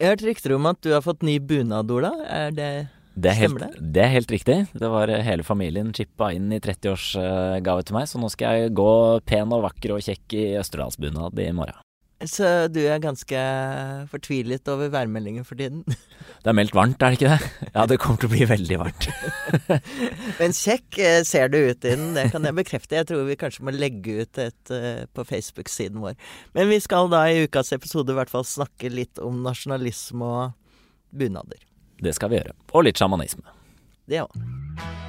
Jeg har hørt rykter om at du har fått ny bunad, Ola. Er det Det er, helt, det? er helt riktig. Det var eh, hele familien chippa inn i 30-årsgave til meg, så nå skal jeg gå pen og vakker og kjekk i østerdalsbunad i morgen. Så du er ganske fortvilet over værmeldingen for tiden? Det er meldt varmt, er det ikke det? Ja, det kommer til å bli veldig varmt. Men kjekk eh, ser du ut i den, det kan jeg bekrefte. Jeg tror vi kanskje må legge ut et eh, på Facebook-siden vår. Men vi skal da i ukas episode i hvert fall snakke litt om nasjonalisme og bunader. Det skal vi gjøre. Og litt sjamanisme. Det òg.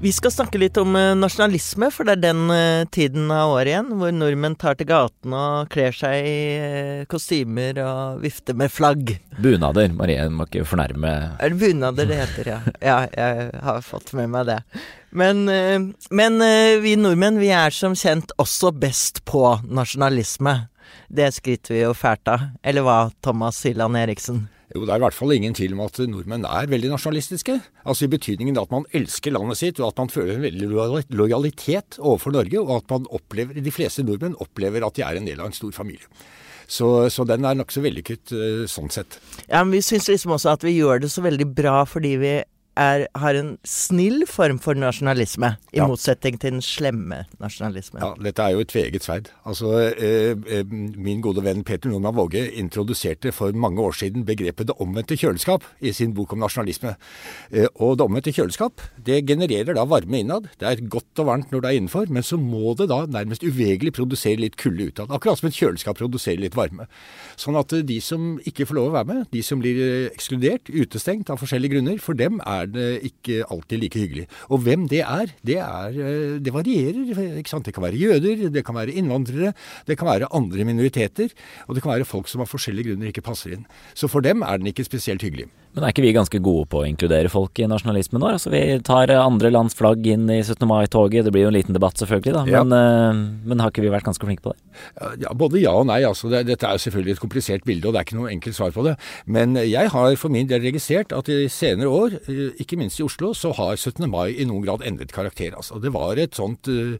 Vi skal snakke litt om eh, nasjonalisme, for det er den eh, tiden av året igjen hvor nordmenn tar til gatene og kler seg i eh, kostymer og vifter med flagg. Bunader. Marie må ikke fornærme Er det bunader det heter, ja? Ja, jeg har fått med meg det. Men, men vi nordmenn, vi er som kjent også best på nasjonalisme. Det skryter vi jo fælt av. Eller hva, Thomas Hylland Eriksen? Jo, Det er i hvert fall ingen tvil om at nordmenn er veldig nasjonalistiske. Altså I betydningen at man elsker landet sitt, og at man føler en veldig lojalitet overfor Norge, og at man opplever, de fleste nordmenn opplever at de er en del av en stor familie. Så, så den er nokså vellykket eh, sånn sett. Ja, men vi syns liksom også at vi gjør det så veldig bra fordi vi er, har en snill form for nasjonalisme, i Ja. motsetning til den slemme nasjonalismen. Ja, Dette er jo et tveget sverd. Altså, eh, eh, Min gode venn Peter Normann Våge introduserte for mange år siden begrepet 'det omvendte kjøleskap' i sin bok om nasjonalisme. Eh, og det omvendte kjøleskap det genererer da varme innad. Det er godt og varmt når det er innenfor, men så må det da nærmest uvegerlig produsere litt kulde utad. Akkurat som et kjøleskap produserer litt varme. Sånn at eh, de som ikke får lov å være med, de som blir eh, ekskludert, utestengt av forskjellige grunner, for dem er det ikke alltid like hyggelig. Og hvem det er, det, er, eh, det varierer. Det kan være jøder, det kan være innvandrere, det kan være andre minoriteter, og det kan være folk som av forskjellige grunner ikke passer inn. Så for dem er den ikke spesielt hyggelig. Men er ikke vi ganske gode på å inkludere folk i nasjonalismen nå? Altså, vi tar eh, andre lands flagg inn i 17. mai-toget. Det blir jo en liten debatt, selvfølgelig, da. Ja. Men, eh, men har ikke vi vært ganske flinke på det? Ja, både ja og nei. altså det, Dette er selvfølgelig et komplisert bilde, og det er ikke noe enkelt svar på det. Men jeg har for min del registrert at i senere år, eh, ikke minst i Oslo, så har 17. mai i noen grad endret karakter. altså. Det var et sånt eh,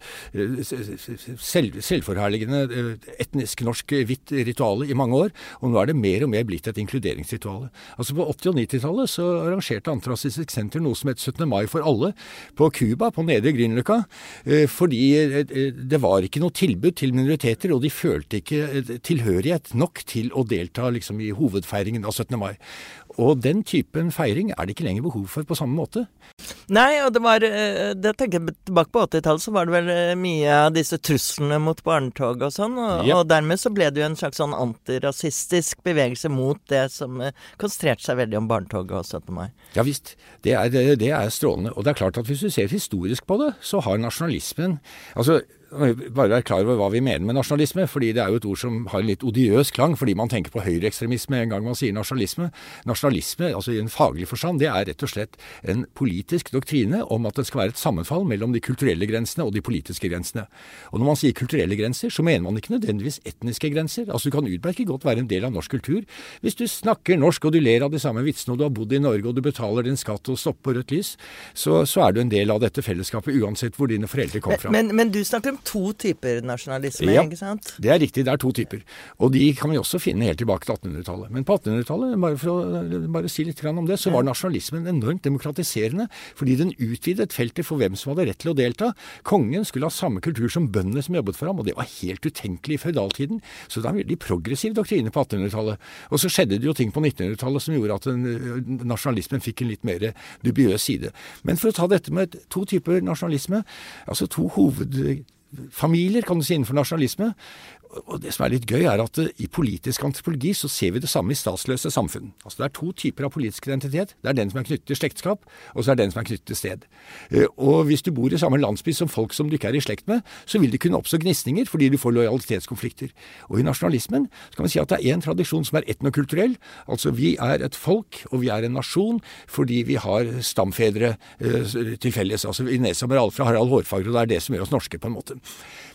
selv, selvforherligende eh, etnisk norsk eh, hvitt rituale i mange år, og nå er det mer og mer blitt et inkluderingsrituale. Altså På 80- og 90-tallet så arrangerte Antirasistisk Senter noe som het 17. mai for alle på Cuba, på Nedre Grünerløkka, eh, fordi eh, eh, det var ikke noe tilbud til minoriteter, og de følte ikke tilhørighet nok til å delta liksom, i hovedfeiringen av 17. mai. Og den typen feiring er det ikke lenger behov for på samme måte. Nei, og det var eh, Det tenker jeg tilbake på 80-tallet, så var det vel eh, mye av disse truslene mot barnetog og sånn, og, Ja. og dermed så ble det jo en slags sånn antirasistisk bevegelse mot det som eh, konsentrerte seg veldig om barnetoget og 17. mai. Ja visst, det er, det er strålende. Og det er klart at hvis du ser historisk på det, så har nasjonalismen Altså, bare være klar over hva vi mener med nasjonalisme, fordi det er jo et ord som har en litt odiøs klang, fordi man tenker på høyreekstremisme en gang man sier nasjonalisme. Nasjonalisme, altså i en faglig forstand, det er rett og slett en politisk doktrine om at det skal være et sammenfall mellom de kulturelle grensene og de politiske grensene. Og når man sier kulturelle grenser, så mener man ikke nødvendigvis etniske grenser. Altså du kan utmerket godt være en del av norsk kultur hvis du snakker norsk og du ler av de samme vitsene og du har bodd i Norge og du betaler din skatt og stopper på rødt lys, så, så er du en del av dette fellesskapet uansett hvor dine foreldre kom fra. Men, men du snakker om to typer nasjonalisme, Ja. ikke sant? Det er riktig, det er to typer. Og de kan vi også finne helt tilbake til 1800-tallet. Men på 1800-tallet, bare for å bare si litt om det, så var nasjonalismen enormt demokratiserende. Fordi den utvidet feltet for hvem som hadde rett til å delta. Kongen skulle ha samme kultur som bøndene som jobbet for ham, og det var helt utenkelig i føydaltiden. Så det er en veldig progressiv doktrine på 1800-tallet. Og så skjedde det jo ting på 1900-tallet som gjorde at den, nasjonalismen fikk en litt mer dubiøs side. Men for å ta dette med to typer nasjonalisme, altså to hovedfamilier, kan du si, innenfor nasjonalisme. Og det som er litt gøy, er at eh, i politisk antropologi så ser vi det samme i statsløse samfunn. Altså Det er to typer av politisk identitet. Det er den som er knyttet til slektskap, og så er den som er knyttet til sted. Eh, Og hvis du bor i samme landsby som folk som du ikke er i slekt med, så vil det kunne oppstå gnisninger fordi du får lojalitetskonflikter. Og i nasjonalismen så kan vi si at det er én tradisjon som er etnokulturell. Altså vi er et folk, og vi er en nasjon fordi vi har stamfedre eh, til felles. Altså nedsommer alle fra Harald Hårfagre, og det er det som gjør oss norske, på en måte.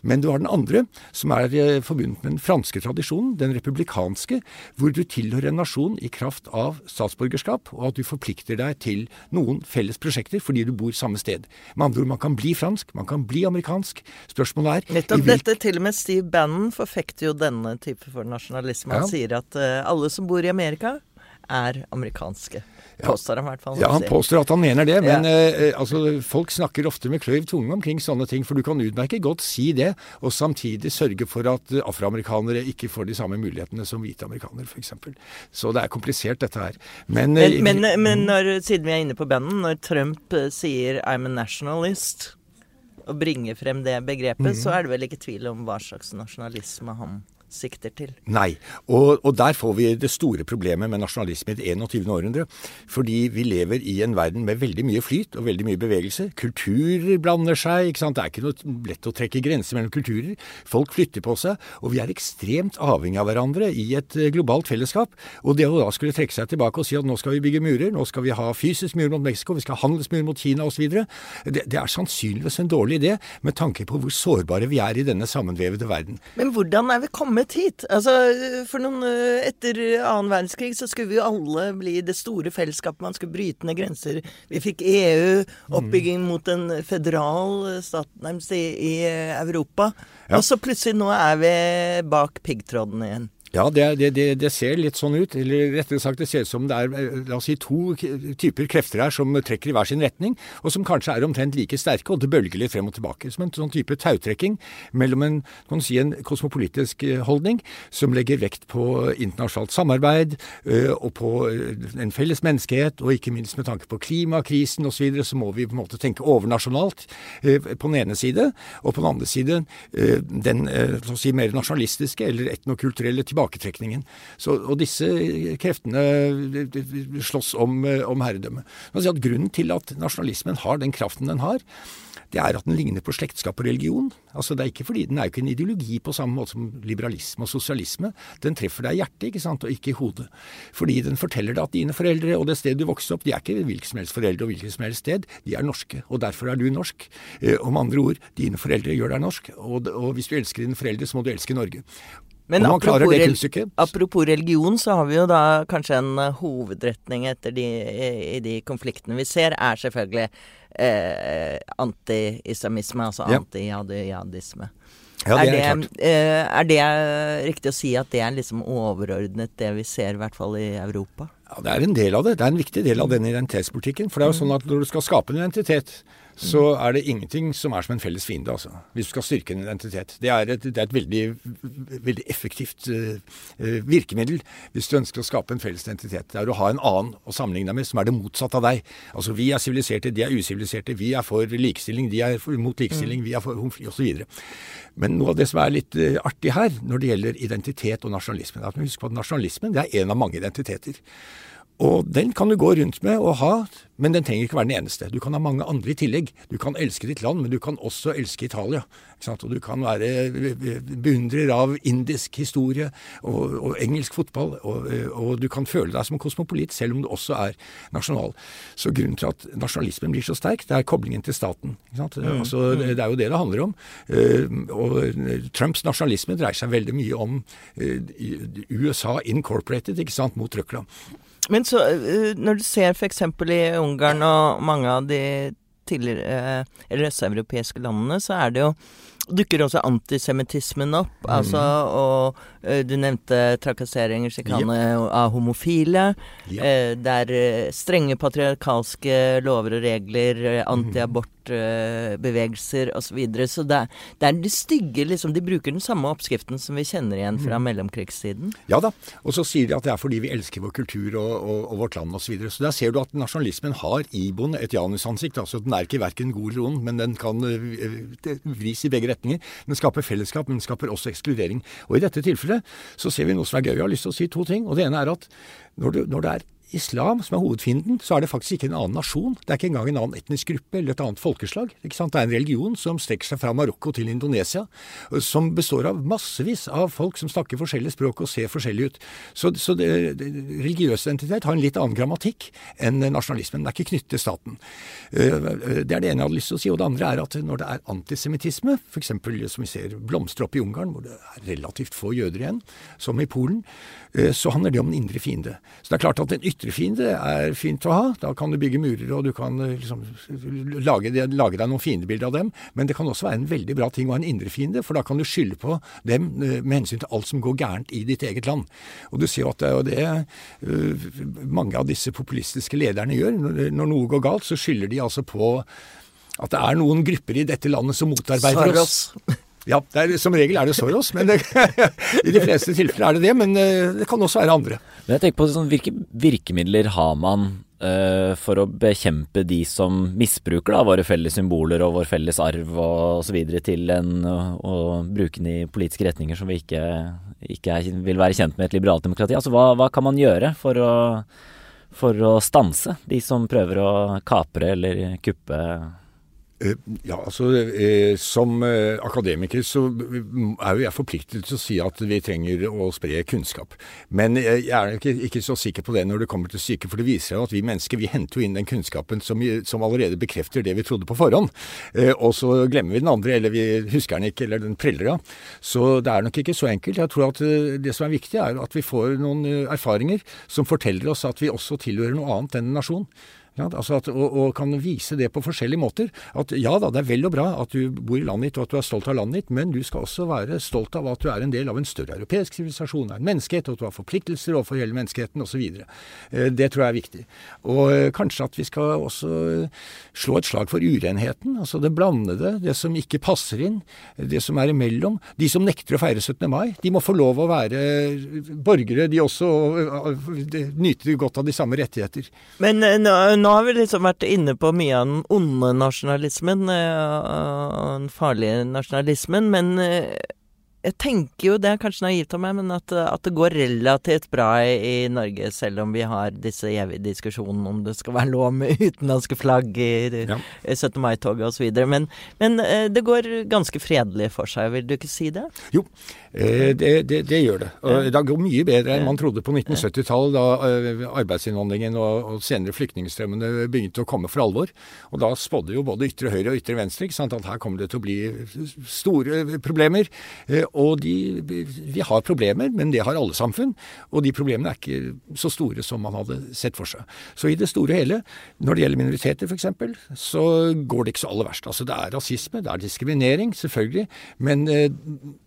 Men du har den andre, som er forbundet med den franske tradisjonen, den republikanske, hvor du tilhører en nasjon i kraft av statsborgerskap, og at du forplikter deg til noen felles prosjekter fordi du bor samme sted. Med andre ord, man kan bli fransk, man kan bli amerikansk. Spørsmålet er Nettopp dette, til og med Steve Bannon forfekter jo denne type for nasjonalisme. Han Ja. sier at uh, alle som bor i Amerika, er amerikanske. Påstår han i hvert fall. Ja, han påstår at han mener det, men Ja. eh, altså, folk snakker ofte med kløyv tunge omkring sånne ting. For du kan utmerket godt si det, og samtidig sørge for at eh, afroamerikanere ikke får de samme mulighetene som hvite amerikanere, f.eks. Så det er komplisert, dette her. Men, eh, Men, men, men når, siden vi er inne på bandet, når Trump eh, sier 'I'm a nationalist', og bringer frem det begrepet, så er det vel ikke tvil om hva slags nasjonalisme han sikter til. Nei. Og, og der får vi det store problemet med nasjonalisme i det 21. århundre. Fordi vi lever i en verden med veldig mye flyt og veldig mye bevegelse. Kulturer blander seg. ikke sant? Det er ikke noe lett å trekke grenser mellom kulturer. Folk flytter på seg. Og vi er ekstremt avhengig av hverandre i et eh, globalt fellesskap. Og det å da skulle trekke seg tilbake og si at nå skal vi bygge murer, nå skal vi ha fysisk mur mot Mexico, vi skal ha handelsmur mot Kina osv., det, det er sannsynligvis en dårlig idé med tanke på hvor sårbare vi er i denne sammenvevede verden. Men hvordan er vi kommet hit? Altså, for noen eh, Etter annen verdenskrig så skulle vi jo alle bli det store fellesskapet. Man skulle bryte ned grenser. Vi fikk EU, oppbygging mot en føderal stat nærmest i, i eh, Europa. Ja. Og så plutselig nå er vi bak piggtråden igjen. Ja, det, det, det, ser litt sånn ut. Eller rettere sagt, det ser ut som det er eh, la oss si, to typer krefter her som trekker i hver sin retning, og som kanskje er omtrent like sterke, og det bølger litt frem og tilbake. Som en sånn type tautrekking mellom en, kan si, en kosmopolitisk eh, holdning som legger vekt på internasjonalt samarbeid eh, og på en felles menneskehet, og ikke minst med tanke på klimakrisen osv., så, videre, så må vi på en måte tenke overnasjonalt på den ene side, og på den andre side den så å si, mer nasjonalistiske eller etnokulturelle tilbaketrekningen. Så, og disse kreftene slåss om, eh, om herredømme. Si Grunnen til at nasjonalismen har den kraften den har, det er at den ligner på slektskap og religion. Altså det er ikke fordi Den er jo ikke en ideologi på samme måte som liberalisme og sosialisme. Den treffer deg i hjertet, ikke sant, og ikke i hodet. Fordi den forteller deg at dine foreldre og det stedet du vokste opp, de er ikke hvilke som helst foreldre og hvilket som helst sted. De er norske, og derfor er du norsk. Eh, om andre ord, dine foreldre gjør deg norsk, og, og hvis du elsker dine foreldre, så må du elske Norge. Men klarer det apropos religion, så har vi jo da kanskje en eh, hovedretning etter de, i, i de konfliktene vi ser, er selvfølgelig eh, anti-islamisme, altså Ja. anti-jihadisme. Ja, det er, er, det, eh, er det riktig å si at det er liksom overordnet det vi ser, i hvert fall i Europa? Ja, Det er en del av det. Det er en viktig del av denne identitetspolitikken. For det er jo sånn at når du skal skape en identitet, så er det ingenting som er som en felles fiende, altså. Hvis du skal styrke en identitet. Det er et, det er et veldig, veldig effektivt eh, eh, virkemiddel hvis du ønsker å skape en felles identitet. Det er å ha en annen å sammenligne deg med som er det motsatte av deg. Altså vi er siviliserte, de er usiviliserte. Vi er for likestilling, de er for, mot likestilling, vi er for homofili osv. Men noe av det som er litt eh, artig her når det gjelder identitet og nasjonalisme, er at vi husker på at nasjonalismen det er en av mange identiteter. Og den kan du gå rundt med og ha, men den trenger ikke være den eneste. Du kan ha mange andre i tillegg. Du kan elske ditt land, men du kan også elske Italia. Ikke sant? Og du kan være beundrer av indisk historie og, og engelsk fotball. Og, og du kan føle deg som kosmopolit, selv om du også er nasjonal. Så grunnen til at nasjonalismen blir så sterk, det er koblingen til staten. Sant? Altså, det, det er jo det det handler om. Eh, og Trumps nasjonalisme dreier seg veldig mye om eh, USA incorporated, ikke sant, mot Røkland. Men så, eh, når du ser f.eks. i Ungarn og mange av de tidligere eh, eller østeuropeiske landene, så er det jo dukker også antisemittismen opp. Mm. Altså, og eh, du nevnte trakasseringer, sjikane av homofile. Yep. Eh, det er eh, strenge patriarkalske lover og regler, eh, antiabortbevegelser osv. Så, videre. så det det er de stygge liksom, De bruker den samme oppskriften som vi kjenner igjen fra Mm. mellomkrigstiden. Ja da. Og så sier de at det er fordi vi elsker vår kultur og, og, og vårt land osv. Så, videre. så der ser du at nasjonalismen har iboende et janusansikt. Altså den er ikke verken god eller ond, men den kan vris i begge retninger. Den skaper fellesskap, men skaper også ekskludering. Og i dette tilfellet så ser vi noe som er gøy. Jeg har lyst til å si to ting. Og det ene er at når, du, når det er islam som er hovedfienden, så er det faktisk ikke en annen nasjon. Det er ikke engang en annen etnisk gruppe eller et annet folkeslag. Det er en religion som strekker seg fra Marokko til Indonesia, som består av massevis av folk som snakker forskjellige språk og ser forskjellige ut. Så, så det, religiøs identitet har en litt annen grammatikk enn nasjonalismen. Den er ikke knyttet til staten. Det er det ene jeg hadde lyst til å si. Og det andre er at når det er antisemittisme, f.eks. som vi ser blomstre opp i Ungarn, hvor det er relativt få jøder igjen, som i Polen, så handler det om den indre fiende. Så det er klart at en ytre fiende er fint å ha. Da kan du bygge murer, og du kan eh, liksom lage, lage deg noen fiendebilder av dem. Men det kan også være en veldig bra ting å ha en indre fiende, for da kan du skylde på dem eh, med hensyn til alt som går gærent i ditt eget land. Og du ser jo at det er det uh, mange av disse populistiske lederne gjør. Når noe går galt, så skylder de altså på at det er noen grupper i dette landet som motarbeider oss. Ja, er, som regel er det Soros, men det, i de fleste tilfeller er det det. Men eh, det kan også være andre. Men jeg tenker på sånn, Hvilke virkemidler har man uh, for å bekjempe de som misbruker da, våre felles symboler og vår felles arv og osv. til en, å bruke den i politiske retninger som vi ikke, ikke er, vil være kjent med et liberalt demokrati? Altså, hva, hva kan man gjøre for å, for å stanse de som prøver å kapre eller kuppe ja, altså eh, Som eh, akademiker så er jo jeg forpliktet til å si at vi trenger å spre kunnskap. Men jeg er ikke, ikke så sikker på det når det kommer til syke, for det viser seg at vi mennesker vi henter jo inn den kunnskapen som, som, allerede bekrefter det vi trodde på forhånd. Og så glemmer vi den andre, eller vi husker den ikke, eller den preller av. Så det er nok ikke så enkelt. Jeg tror at det som er viktig, er at vi får noen erfaringer som forteller oss at vi også tilhører noe annet enn en nasjon. Ja, altså at, og, og, kan vise det på forskjellige måter. At ja da, det er vel og bra at du bor i landet ditt og at du er stolt av landet ditt, men du skal også være stolt av at du er en del av en større europeisk sivilisasjon, av en menneskehet, og at du har forpliktelser overfor hele menneskeheten osv. Eh, det tror jeg er viktig. Og eh, kanskje at vi skal også eh, slå et slag for urenheten. Altså det blandede, det som ikke passer inn, det som er imellom. De som nekter å feire 17. mai, de må få lov å være borgere, de også, og nyte godt av de samme rettigheter. Men nå nå har vi liksom vært inne på mye av den onde nasjonalismen, og den farlige nasjonalismen, men eh, jeg tenker jo, det er kanskje naivt av meg, men at, at, det går relativt bra i, i, Norge, selv om vi har disse evige diskusjonene om det skal være lov med utenlandske flagg i ja. 17. mai-toget osv. Men, men eh, det går ganske fredelig for seg, vil du ikke si det? Jo, eh, det, det, det gjør det. Og det går mye bedre enn man trodde på 1970-tallet, da eh, arbeidsinnvandringen og, og senere flyktningstrømmene begynte å komme for alvor. Og da spådde jo både ytre høyre og ytre venstre sant, at her kommer det til å bli store problemer og de, vi har problemer, men det har alle samfunn. Og de problemene er ikke så store som man hadde sett for seg. Så i det store og hele, når det gjelder minoriteter f.eks., så går det ikke så aller verst. Altså det er rasisme, det er diskriminering, selvfølgelig, men eh,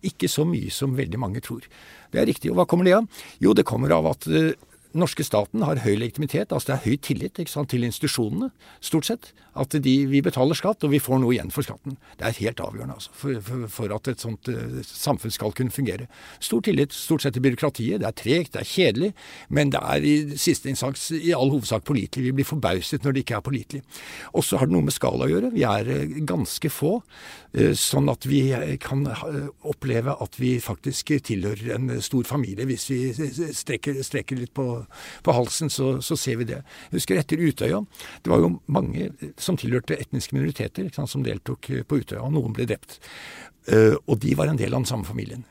ikke så mye som veldig mange tror. Det er riktig. Og hva kommer det av? Jo, det kommer av at eh, norske staten har høy legitimitet, altså det er høy tillit sant, til institusjonene, stort sett. At de, vi betaler skatt, og vi får noe igjen for skatten. Det er helt avgjørende altså, for, for, for, at et sånt uh, samfunn skal kunne fungere. Stor tillit stort sett til byråkratiet. Det er tregt, det er kjedelig, men det er i siste instans i all hovedsak pålitelig. Vi blir forbauset når det ikke er pålitelig. Og så har det noe med skala å gjøre. Vi er uh, ganske få, uh, sånn at vi kan oppleve at vi faktisk tilhører en stor familie hvis vi strekker, strekker litt på på halsen, så, så, ser vi det. Jeg husker etter Utøya. Det var jo mange som tilhørte etniske minoriteter sant, som deltok på Utøya, og noen ble drept. Uh, og de var en del av den samme familien.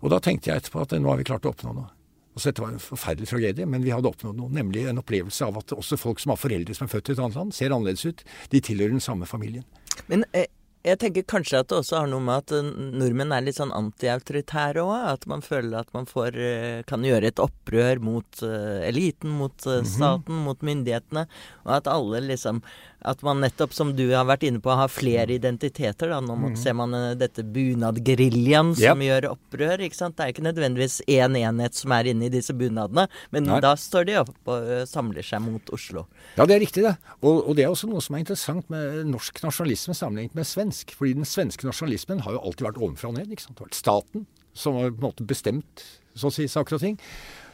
Og da tenkte jeg etterpå at nå har vi klart å oppnå noe. Altså, dette var en forferdelig tragedie, men vi hadde oppnådd noe, nemlig en opplevelse av at også folk som har foreldre som er født i et annet land, ser annerledes ut. De tilhører den samme familien. Men eh, jeg tenker kanskje at det også har noe med at eh, nordmenn er litt sånn antiautoritære òg. At man føler at man får, eh, kan gjøre et opprør mot uh, eliten, mot uh, staten, mm -hmm. mot myndighetene. Og at alle liksom at man nettopp, som du har vært inne på, har flere mm. identiteter. da. Nå mm. ser man uh, dette bunadgeriljaen som yep. gjør opprør. ikke sant? Det er ikke nødvendigvis én en enhet som er inne i disse bunadene, men Nei. da står de opp og uh, samler seg mot Oslo. Ja, det er riktig, det. Og, og, det er også noe som er interessant med norsk nasjonalisme sammenlignet med svensk. Fordi den svenske nasjonalismen har jo alltid vært ovenfra og ned. ikke sant? Det har vært staten som har på en måte bestemt så å si saker og ting.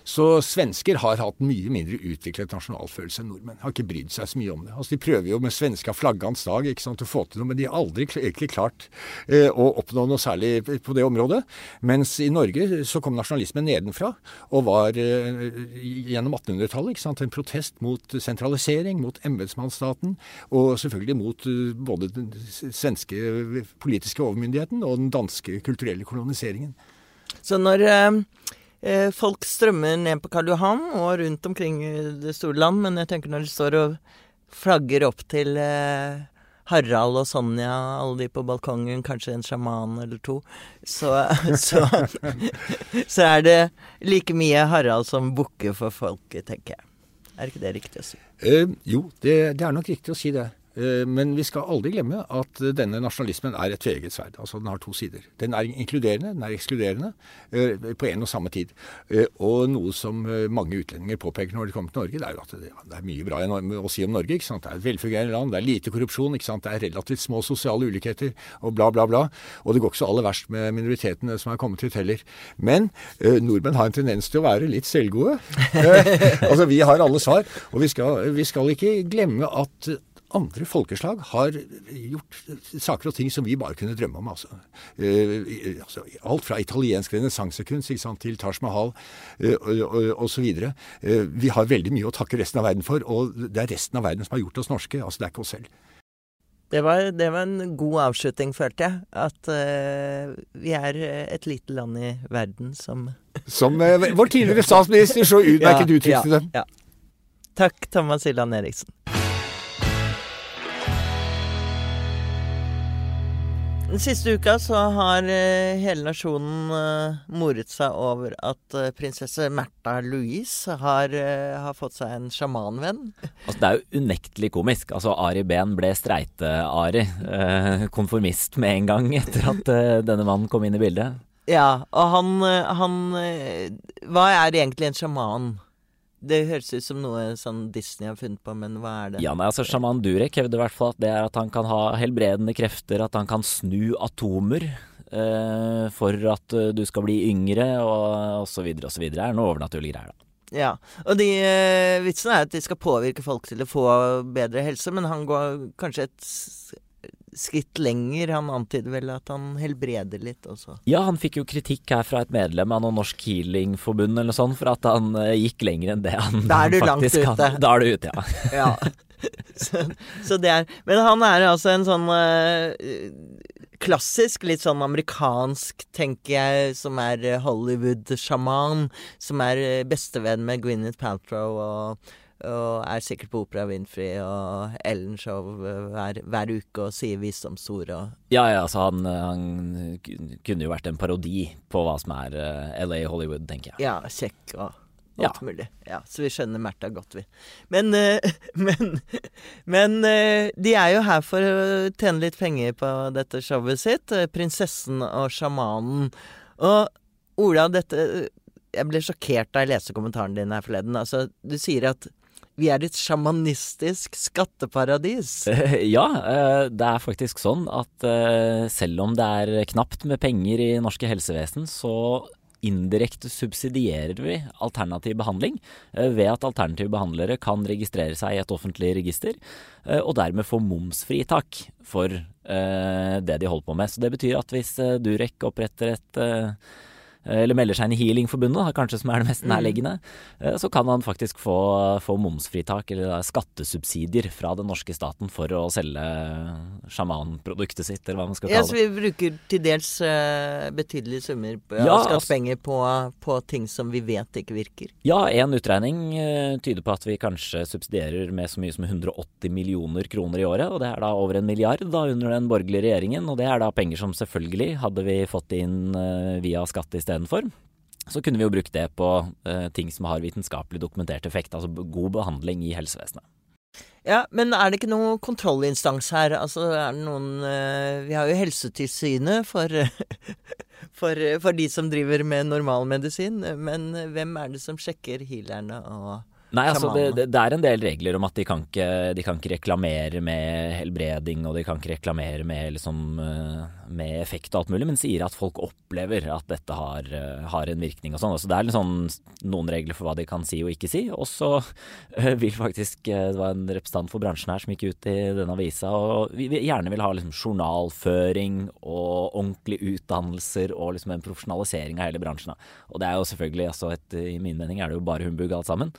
Så svensker har hatt mye mindre utviklet nasjonalfølelse enn nordmenn. Har ikke brydd seg så mye om det. Altså De prøver jo med svenska flaggans dag ikke sant, å få til noe, men de har aldri egentlig klart eh, å oppnå noe særlig på det området. Mens i Norge så kom nasjonalismen nedenfra og var eh, gjennom 1800-tallet ikke sant, en protest mot sentralisering, mot embetsmannsstaten, og selvfølgelig mot eh, både den svenske politiske overmyndigheten og den danske kulturelle koloniseringen. Så når eh, folk strømmer ned på Karl Johan og rundt omkring i det store land, men jeg tenker når de står og flagger opp til eh, Harald og Sonja, alle de på balkongen, kanskje en sjaman eller to, så, så, så er det like mye Harald som bukker for folket, tenker jeg. Er ikke det riktig å si? Eh, jo, det, det er nok riktig å si det. Eh, men vi skal aldri glemme at denne nasjonalismen er et tveegget sverd. Altså den har to sider. Den er inkluderende, den er ekskluderende eh, på en og samme tid. Eh, og noe som mange utlendinger påpeker når de kommer til Norge, det er jo at det er mye bra å si om Norge. ikke sant? Det er et velfungerende land, det er lite korrupsjon, ikke sant? det er relativt små sosiale ulikheter og bla, bla, bla. Og det går ikke så aller verst med minoritetene som er kommet hit heller. Men nordmenn har en tendens til å være litt selvgode. altså vi har alle svar. Og vi skal, vi skal ikke glemme at andre folkeslag har gjort saker og ting som vi bare kunne drømme om. Altså. Eh, altså alt fra italiensk renessansekunst til Taj Mahal eh, osv. Eh, vi har veldig mye å takke resten av verden for, og det er resten av verden som har gjort oss norske. altså Det er ikke oss selv. Det var, det var en god avslutning, følte jeg. At uh, vi er et lite land i verden som Som uh, vår tidligere statsminister så utmerket ja, uttrykte ja, det. Ja. Takk, Thomas Hylland Eriksen. Den siste uka så har uh, hele nasjonen uh, moret seg over at uh, prinsesse Märtha Louise har, har, fått seg en sjamanvenn. Altså, det er jo unektelig komisk. Altså, Ari Behn ble streite-Ari. konformist med en gang etter at denne mannen kom inn i bildet. Ja, og han, han Hva er egentlig en sjaman? Det høres ut som noe sånn Disney har funnet på, men hva er det? Ja, nei, altså Sjaman Durek hevder i hvert fall at det er at han kan ha helbredende krefter, at han kan snu atomer eh, for at uh, du skal bli yngre, og osv. osv. Det er noe overnaturlig greier, da. Ja, og de eh, vitsene er at de skal påvirke folk til å få bedre helse, men han går kanskje et skritt lenger. Han antyder vel at han helbreder litt også. Ja, han fikk jo kritikk her fra et medlem av noe Norsk Healingforbund eller noe sånt, for at han uh, gikk lenger enn det han da er du langt ute. Da er du ute, ja. ja. Så, så, det er Men han er altså en sånn uh, klassisk, litt sånn amerikansk, tenker jeg, som er Hollywood-sjaman. Som er bestevenn med Gwyneth Paltrow og og er sikkert på Opera Winfrey og Ellen-show hver, hver, uke og sier visdomsord og Ja, ja, altså han, han, kunne jo vært en parodi på hva som er eh, LA Hollywood, tenker jeg. Ja, kjekk og alt ja. mulig. Ja, så vi skjønner Märtha godt, vi. Men, men, men de er jo her for å tjene litt penger på dette showet sitt. 'Prinsessen og sjamanen'. Og Ola, dette Jeg ble sjokkert da jeg leste kommentaren din her forleden. Altså, du sier at vi er et sjamanistisk skatteparadis. Ja, eh, det er faktisk sånn at eh, selv om det er knapt med penger i norske helsevesen, så indirekte subsidierer vi alternativ behandling eh, ved at alternative behandlere kan registrere seg i et offentlig register, og dermed få momsfritak for det de holder på med. Så det betyr at hvis Durek oppretter et eller melder seg inn i Healingforbundet, kanskje som er det mest mm. nærliggende, mm. så kan han faktisk få, få momsfritak eller skattesubsidier fra den norske staten for å selge sjamanproduktet sitt, eller hva man skal kalle det. Ja, Så vi bruker til dels uh, betydelige summer ja, skattepenger på, på, ting som vi vet ikke virker? Ja, en utregning tyder på at vi kanskje subsidierer med så mye som 180 millioner kroner i året, og det er da over en milliard da under den borgerlige regjeringen, og det er da penger som selvfølgelig, hadde vi fått inn via skatt i stedet istedenfor. Så kunne vi jo brukt det på eh, ting som har vitenskapelig dokumentert effekt, altså god behandling i helsevesenet. Ja, men er det ikke noen kontrollinstans her? Altså er det noen uh, Vi har jo Helsetilsynet for, for, for, de som driver med normalmedisin, men hvem er det som sjekker healerne og Nei, altså det, det, er en del regler om at de kan, ikke, de kan ikke reklamere med helbreding, og de kan ikke reklamere med liksom uh, med effekt og alt mulig, men sier at folk opplever at dette har, eh, har en virkning og sånn. Så det er sånn, noen regler for hva de kan si og ikke si. Og så eh, vil faktisk eh, Det var en representant for bransjen her som gikk ut i denne avisa og vi vi gjerne vil ha liksom journalføring og ordentlige utdannelser og liksom en profesjonalisering av hele bransjen. Og det er jo selvfølgelig, altså et, i min mening er det jo bare humbug alt sammen.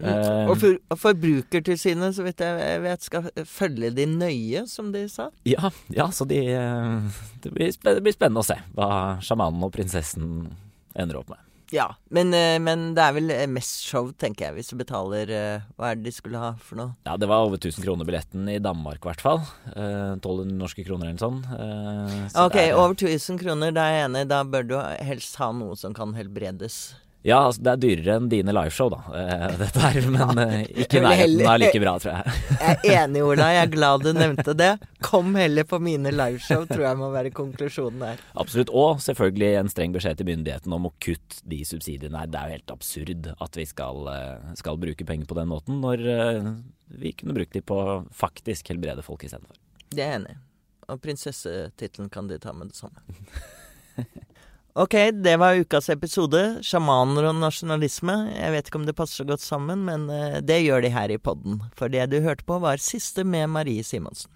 Eh, Og, for, Forbrukertilsynet, så vidt jeg vet, skal følge de nøye, som de sa. Ja, ja så de, eh, det, blir det blir spennende å se hva sjamanen og prinsessen ender opp med. Ja, men, eh, men det er vel mest show, tenker jeg, hvis du betaler Hva er det de skulle ha for noe? Ja, det var over 1000 kroner billetten i Danmark, i hvert fall. Eh, 1200 norske kroner eller. Eh, så Ok, er- over 1000 kroner, da er jeg enig. Da bør du helst ha noe som kan helbredes. Ja, altså, det er dyrere enn dine liveshow, da, eh, dette her. Men eh, ikke nærheten er like bra, tror jeg. Jeg er enig, Ola. Jeg er glad du nevnte det. Kom heller på mine liveshow, tror jeg må være konklusjonen der. Absolutt. Og selvfølgelig en streng beskjed til myndighetene om å kutte de subsidiene her. Det er jo helt absurd at vi skal, eh, skal bruke penger på den måten, når eh, vi kunne brukt de på faktisk helbrede folk istedenfor. Det er jeg enig i. Og prinsessetittelen kan de ta med det samme. Ok, det var ukas episode. Sjamaner og nasjonalisme. Jeg vet ikke om det passer så godt sammen, men eh, det gjør de her i podden. For det du hørte på, var siste med Marie Simonsen.